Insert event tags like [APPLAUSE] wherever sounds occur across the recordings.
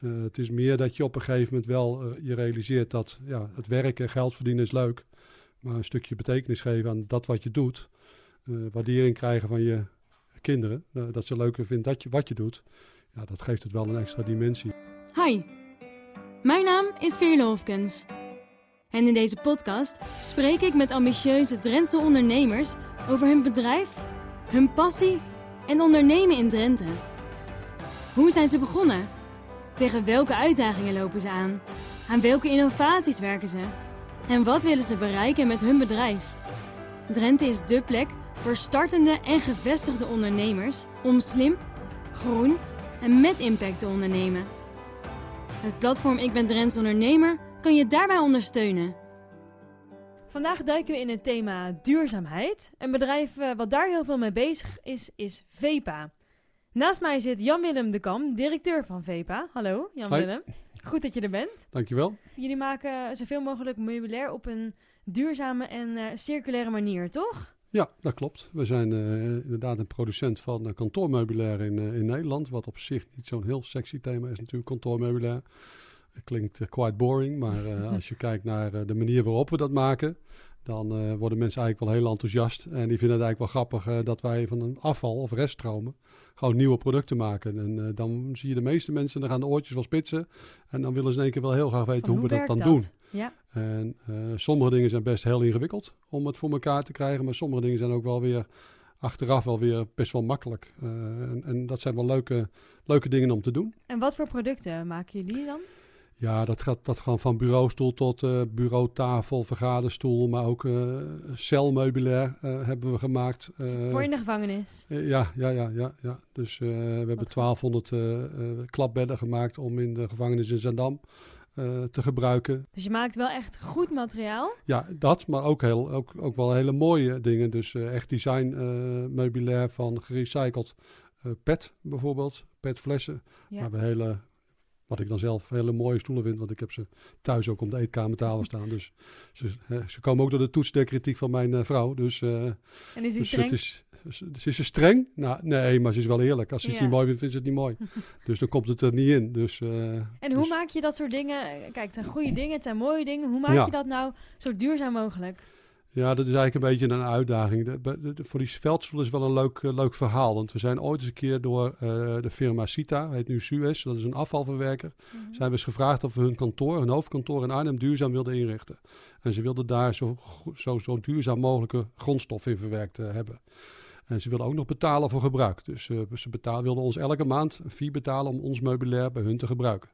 Uh, het is meer dat je op een gegeven moment wel uh, je realiseert dat ja, het werken, geld verdienen is leuk. Maar een stukje betekenis geven aan dat wat je doet. Uh, waardering krijgen van je kinderen. dat ze leuker vinden dat je, wat je doet. Ja, dat geeft het wel een extra dimensie. Hi, mijn naam is Veerle Hofkens. En in deze podcast spreek ik met ambitieuze Drentse ondernemers over hun bedrijf, hun passie en ondernemen in Drenthe. Hoe zijn ze begonnen? Tegen welke uitdagingen lopen ze aan? Aan welke innovaties werken ze? En wat willen ze bereiken met hun bedrijf? Drenthe is dé plek voor startende en gevestigde ondernemers om slim, groen en met impact te ondernemen. Het platform Ik ben Drents Ondernemer kan je daarbij ondersteunen. Vandaag duiken we in het thema duurzaamheid. Een bedrijf eh, wat daar heel veel mee bezig is, is VEPA. Naast mij zit Jan-Willem de Kam, directeur van VEPA. Hallo Jan-Willem. Goed dat je er bent. Dankjewel. Jullie maken zoveel mogelijk meubilair op een duurzame en uh, circulaire manier, toch? Ja, dat klopt. We zijn uh, inderdaad een producent van uh, kantoormeubilair in, in Nederland. Wat op zich niet zo'n heel sexy thema is natuurlijk, kantoormeubilair. Het klinkt quite boring, maar [LAUGHS] als je kijkt naar de manier waarop we dat maken dan uh, worden mensen eigenlijk wel heel enthousiast. En die vinden het eigenlijk wel grappig uh, dat wij van een afval of reststromen gewoon nieuwe producten maken. En uh, dan zie je de meeste mensen, dan gaan de oortjes wel spitsen. En dan willen ze in één keer wel heel graag weten Van hoe, hoe we dat dan dat? doen. Ja. En sommige dingen zijn best heel ingewikkeld om het voor elkaar te krijgen. Maar sommige dingen zijn ook wel weer achteraf wel weer best wel makkelijk. En, en, dat zijn wel leuke, leuke dingen om te doen. En wat voor producten maken jullie dan? Ja, dat gaat, dat gaat van bureaustoel tot uh, bureautafel, vergaderstoel, maar ook uh, celmeubilair uh, hebben we gemaakt. Voor in de gevangenis? ja, ja, ja, ja, ja. Dus we hebben 1200 klapbedden gemaakt om in de gevangenis in Zandam te gebruiken. Dus je maakt wel echt goed materiaal? Ja, dat, maar ook, heel, ook, ook wel hele mooie dingen. Dus echt design meubilair van gerecycled pet bijvoorbeeld, petflessen. Ja. Maar we hele wat ik dan zelf hele mooie stoelen vind, want ik heb ze thuis ook om de eetkamertafel staan. Dus ze, hè, ze komen ook door de toets der kritiek van mijn uh, vrouw. Dus, uh, en is die dus streng? Is, dus is ze streng? Nou, nee, maar ze is wel eerlijk. Als ze het niet mooi vindt, vindt ze het niet mooi. [LAUGHS] dus dan komt het er niet in. Dus, uh, En hoe dus- maak je dat soort dingen? Kijk, het zijn goede dingen, het zijn mooie dingen. Hoe maak Ja. je dat nou zo duurzaam mogelijk? Ja, dat is eigenlijk een beetje een uitdaging. De, de- de- voor die veldstoel is wel een leuk, eh, leuk verhaal. Want we zijn ooit eens een keer door eh, de firma Cita, heet nu Suez, dat is een afvalverwerker, zijn we eens gevraagd of we hun kantoor, hun hoofdkantoor in Arnhem duurzaam wilden inrichten. En ze wilden daar zo, zo, zo duurzaam mogelijke grondstof in verwerkt eh, hebben. En ze wilden ook nog betalen voor gebruik. Dus ze betaal, wilden ons elke maand een fee betalen om ons meubilair bij hun te gebruiken.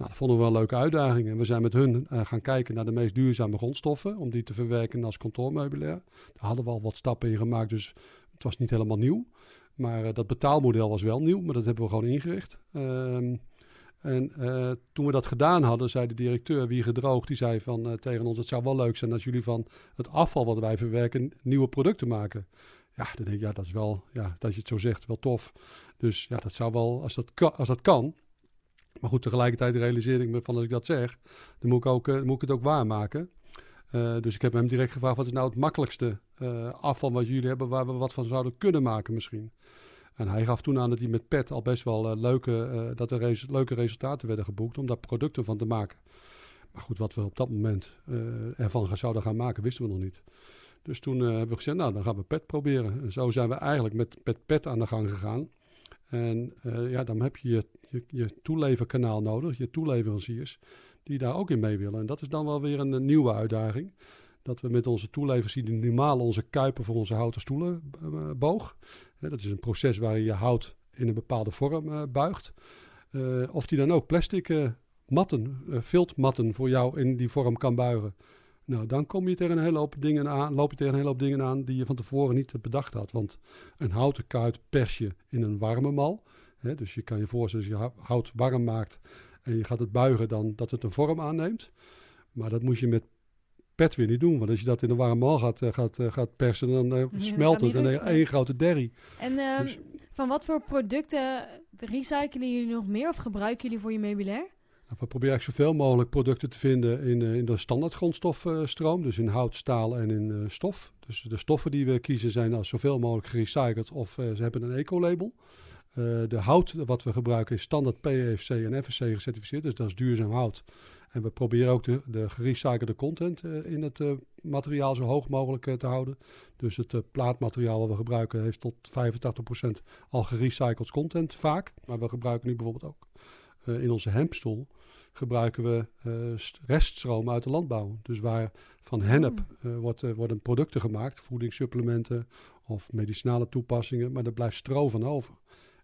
Nou, vonden we wel leuke uitdaging. En we zijn met hun eh, gaan kijken naar de meest duurzame grondstoffen. Om die te verwerken als kantoormeubilair. Daar hadden we al wat stappen in gemaakt. Dus het was niet helemaal nieuw. Maar eh, dat betaalmodel was wel nieuw. Maar dat hebben we gewoon ingericht. Ehm, en eh, toen we dat gedaan hadden, zei de directeur Wieger Droog, die zei van, tegen ons: Het zou wel leuk zijn als jullie van het afval wat wij verwerken nieuwe producten maken. Ja, dan denk ik, ja, dat is wel, ja, dat je het zo zegt, wel tof. Dus ja, dat zou wel, als dat, als dat kan. Maar goed, tegelijkertijd realiseerde ik me van als ik dat zeg, dan moet ik, ook, eh, dan moet ik het ook waarmaken. Eh, dus ik heb hem direct gevraagd: wat is nou het makkelijkste eh, afval wat jullie hebben, waar we wat van zouden kunnen maken misschien? En hij gaf toen aan dat hij met PET al best wel leuke, dat er leuke resultaten werden geboekt om daar producten van te maken. Maar goed, wat we op dat moment ervan zouden gaan maken, wisten we nog niet. Dus toen hebben we gezegd, nou dan gaan we PET proberen. En zo zijn we eigenlijk met, met PET aan de gang gegaan. En ja, dan heb je je, je je toeleverkanaal nodig, je toeleveranciers, die daar ook in mee willen. En dat is dan wel weer een, nieuwe uitdaging. Dat we met onze toeleveranciers die normaal onze kuipen voor onze houten stoelen boog. Dat is een proces waarin je hout in een bepaalde vorm eh, buigt. Eh, of die dan ook plastic eh, matten, viltmatten voor jou in die vorm kan buigen. Nou, dan kom je tegen een hele hoop dingen aan, loop je tegen een hele hoop dingen aan die je van tevoren niet bedacht had. Want een houten kuit pers je in een warme mal. Dus je kan je voorstellen, als je hou- hout warm maakt en je gaat het buigen, dan dat het een vorm aanneemt. Maar dat moet je met pet weer niet doen. Want als je dat in een warme mal gaat, eh, gaat, eh, gaat persen, dan eh, smelt het en één grote derrie. En ehm, Dus- van wat voor producten recyclen jullie nog meer of gebruiken jullie voor je meubilair? Nou, We proberen eigenlijk zoveel mogelijk producten te vinden in, in de standaard grondstofstroom. Dus in hout, staal en in stof. Dus de stoffen die we kiezen zijn als zoveel mogelijk gerecycled of ze hebben een ecolabel. De hout wat we gebruiken is standaard PEFC en FSC gecertificeerd, dus dat is duurzaam hout. En we proberen ook de, de gerecyclede content in het materiaal zo hoog mogelijk te houden. Dus het plaatmateriaal wat we gebruiken heeft tot 85% al gerecycled content vaak. Maar we gebruiken nu bijvoorbeeld ook in onze hempstoel gebruiken we reststroom uit de landbouw. Dus waar van hennep uh, wordt, worden producten gemaakt, voedingssupplementen of medicinale toepassingen, maar er blijft stro van over.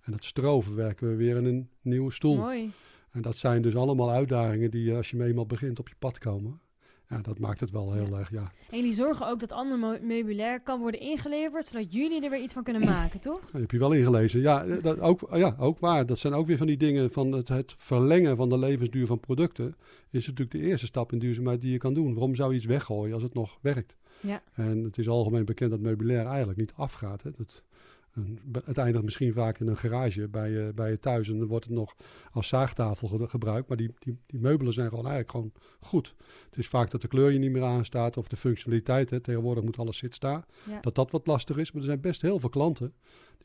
En dat stro verwerken we weer in een nieuwe stoel. Mooi. En dat zijn dus allemaal uitdagingen die als je mee eenmaal begint op je pad komen. Ja, dat maakt het wel heel erg, ja. En jullie zorgen ook dat ander meubilair kan worden ingeleverd, zodat jullie er weer iets van kunnen [COUGHS] maken, toch? Dat heb je wel ingelezen. Ja, dat ook, ja, ook waar. Dat zijn ook weer van die dingen van het, het verlengen van de levensduur van producten. Is natuurlijk de eerste stap in duurzaamheid die je kan doen. Waarom zou je iets weggooien als het nog werkt? Ja. En het is algemeen bekend dat meubilair eigenlijk niet afgaat. Hè. Dat, het eindigt misschien vaak in een garage bij je, bij je thuis en dan wordt het nog als zaagtafel gebruikt. Maar die, die, die meubelen zijn gewoon eigenlijk gewoon goed. Het is vaak dat de kleur je niet meer aanstaat of de functionaliteit. Hè. Tegenwoordig moet alles zit staan. Dat dat wat lastig is. Maar er zijn best heel veel klanten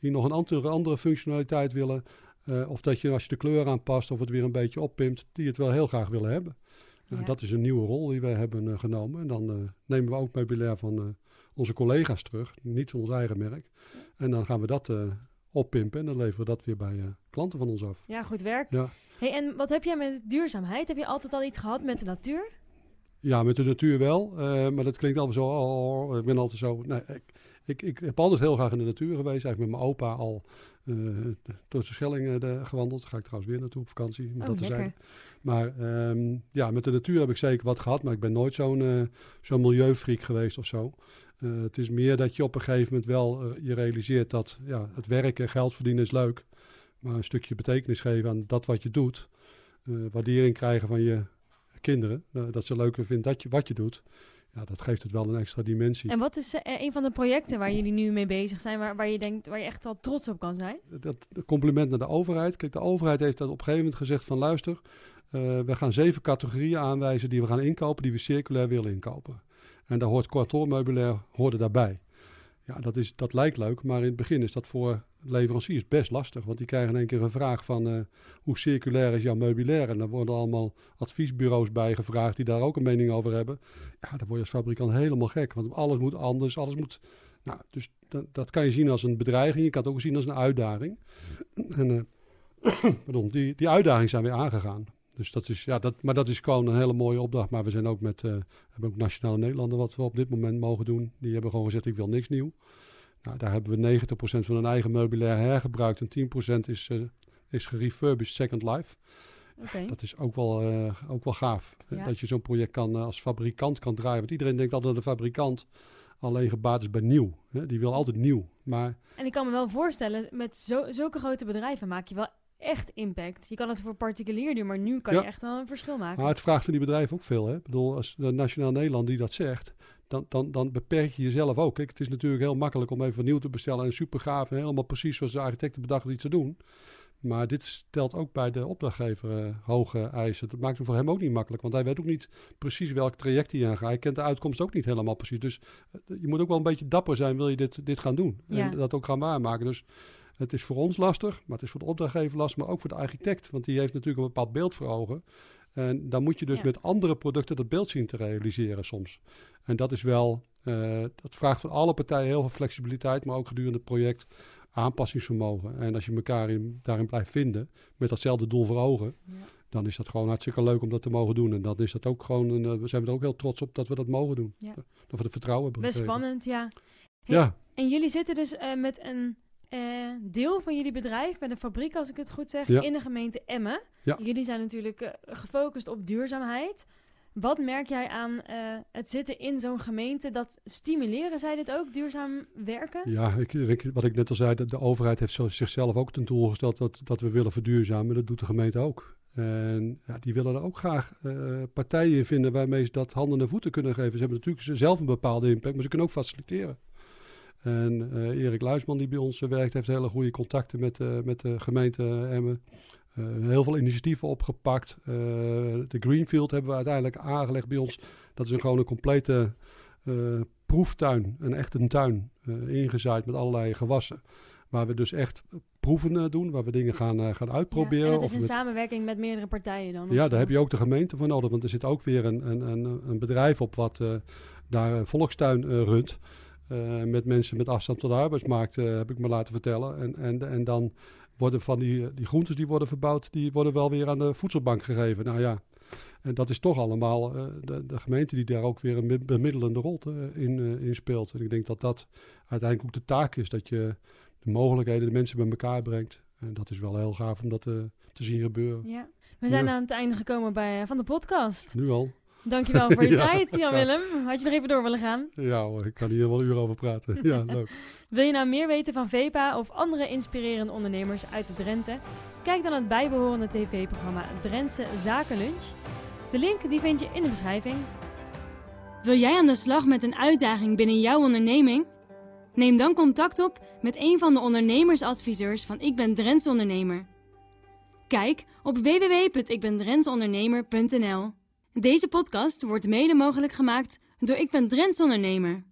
die nog een andere, andere functionaliteit willen. Uh, of dat je als je de kleur aanpast of het weer een beetje oppimpt, die het wel heel graag willen hebben. Uh, Dat is een nieuwe rol die we hebben uh, genomen. En dan nemen we ook meubilair van onze collega's terug, niet ons eigen merk. En dan gaan we dat uh, oppimpen en dan leveren we dat weer bij uh, klanten van ons af. Ja, goed werk. Ja. Hey, en wat heb jij met duurzaamheid? Heb je altijd al iets gehad met de natuur? Ja, met de natuur wel. Uh, maar dat klinkt altijd zo. Oh, oh, ik ben altijd zo. Nee, ik, ik, ik heb altijd heel graag in de natuur geweest. Eigenlijk met mijn opa al uh, tot de Schelling uh, gewandeld. Daar ga ik trouwens weer naartoe op vakantie. oh, dat te Maar um, ja, met de natuur heb ik zeker wat gehad. Maar ik ben nooit zo'n uh, zo'n milieufreak geweest of zo. Het is meer dat je op een gegeven moment wel je realiseert dat ja, het werken, geld verdienen is leuk. Maar een stukje betekenis geven aan dat wat je doet. waardering krijgen van je kinderen. dat ze leuker vinden dat je, wat je doet ja, dat geeft het wel een extra dimensie. En wat is een van de projecten waar jullie nu mee bezig zijn, waar, waar je denkt, waar je echt wel trots op kan zijn? Dat, compliment naar de overheid. Kijk, de overheid heeft dat op een gegeven moment gezegd van luister, we gaan zeven categorieën aanwijzen die we gaan inkopen, die we circulair willen inkopen. En daar hoort kantoormeubilair hoorde daarbij. Ja, dat, is, dat lijkt leuk, maar in het begin is dat voor leveranciers best lastig. Want die krijgen in één keer een vraag van uh, hoe circulair is jouw meubilair? En dan worden allemaal adviesbureaus bij gevraagd die daar ook een mening over hebben. Ja, dan word je als fabrikant helemaal gek. Want alles moet anders, alles moet... Nou, dus dat, kan je zien als een bedreiging. Je kan het ook zien als een uitdaging. En, uh, [COUGHS] pardon, die, die uitdaging zijn weer aangegaan. Dus dat is, ja, dat, maar dat is gewoon een hele mooie opdracht. Maar we zijn ook met, uh, hebben ook Nationale Nederlanden wat we op dit moment mogen doen. Die hebben gewoon gezegd, ik wil niks nieuw. Nou, daar hebben we 90% van hun eigen meubilair hergebruikt en 10% is, uh, is gerefurbished Second Life. Okay. Dat is ook wel, uh, ook wel gaaf. Ja. Dat je zo'n project kan, als fabrikant kan draaien. Want iedereen denkt altijd dat de fabrikant alleen gebaat is bij nieuw. Hè? Die wil altijd nieuw. Maar... En ik kan me wel voorstellen, met zo, zulke grote bedrijven maak je wel echt impact. Je kan het voor particulier doen, maar nu kan je echt wel een verschil maken. Maar het vraagt van die bedrijven ook veel. Hè? Ik bedoel, als de Nationaal Nederland die dat zegt, dan, dan, dan beperk je jezelf ook. Kijk, het is natuurlijk heel makkelijk om even nieuw te bestellen en super gaaf en helemaal precies zoals de architecten bedachten iets te doen. Maar dit stelt ook bij de opdrachtgever uh, hoge eisen. Dat maakt het voor hem ook niet makkelijk, want hij weet ook niet precies welk traject hij aangaat. Hij kent de uitkomst ook niet helemaal precies. Dus uh, je moet ook wel een beetje dapper zijn, wil je dit, dit gaan doen. Ja. En dat ook gaan waarmaken. Dus het is voor ons lastig, maar het is voor de opdrachtgever lastig, maar ook voor de architect. Want die heeft natuurlijk een bepaald beeld voor ogen. En dan moet je dus Ja. met andere producten dat beeld zien te realiseren soms. En dat is wel, eh, dat vraagt van alle partijen heel veel flexibiliteit, maar ook gedurende het project aanpassingsvermogen. En als je elkaar in, daarin blijft vinden, met datzelfde doel voor ogen, Ja. dan is dat gewoon hartstikke leuk om dat te mogen doen. En dan is dat ook gewoon, een, eh, we zijn er ook heel trots op dat we dat mogen doen. Ja. Dat we het vertrouwen hebben Best gekregen. spannend, ja. Hey, Ja, En jullie zitten dus eh, met een eh, deel van jullie bedrijf, met een fabriek als ik het goed zeg, Ja. in de gemeente Emmen. Ja. Jullie zijn natuurlijk eh, gefocust op duurzaamheid. Wat merk jij aan eh, het zitten in zo'n gemeente? Dat stimuleren zij dit ook, duurzaam werken? Ja, ik, ik- wat ik net al zei, de, de overheid heeft zo, zichzelf ook ten doel gesteld dat, dat we willen verduurzamen. Dat doet de gemeente ook. En ja, die willen er ook graag eh, partijen in vinden waarmee ze dat handen en voeten kunnen geven. Ze hebben natuurlijk zelf een bepaalde impact, maar ze kunnen ook faciliteren. En eh, Erik Luisman, die bij ons eh, werkt, heeft hele goede contacten met, eh, met de gemeente Emmen. Heel veel initiatieven opgepakt. De Greenfield hebben we uiteindelijk aangelegd bij ons. Dat is een, gewoon een complete proeftuin, een echte tuin, ingezaaid met allerlei gewassen. waar we dus echt proeven doen, waar we dingen gaan, gaan uitproberen. Ja, en het is in met... samenwerking met meerdere partijen dan? Ja, daar heb je ook de gemeente voor nodig, want er zit ook weer een, een, een, een bedrijf op wat daar volkstuin runt. Met mensen met afstand tot de arbeidsmarkt, heb ik me laten vertellen. En, en, en dan worden van die, die groentes die worden verbouwd, die worden wel weer aan de voedselbank gegeven. Nou ja, en dat is toch allemaal uh, de, de, gemeente die daar ook weer een bemiddelende rol te, in, uh, in speelt. En ik denk dat dat uiteindelijk ook de taak is, dat je de mogelijkheden, de mensen bij elkaar brengt. En dat is wel heel gaaf om dat te, te zien gebeuren. Ja. We zijn ja. aan het einde gekomen bij, van de podcast. Nu al. Dankjewel voor [LAUGHS] je ja, tijd, Jan-Willem. Had je nog even door willen gaan? Ja hoor, ik kan hier wel uren over praten. Ja, [LAUGHS] leuk. Wil je nou meer weten van VEPA of andere inspirerende ondernemers uit de Drenthe? Kijk dan het bijbehorende tv-programma Drentse Zakenlunch. De link die vind je in de beschrijving. Wil jij aan de slag met een uitdaging binnen jouw onderneming? Neem dan contact op met een van de ondernemersadviseurs van Ik ben Drents Ondernemer. Kijk op www.ikbendrentsondernemer.nl. Deze podcast wordt mede mogelijk gemaakt door Ik ben Drents Ondernemer.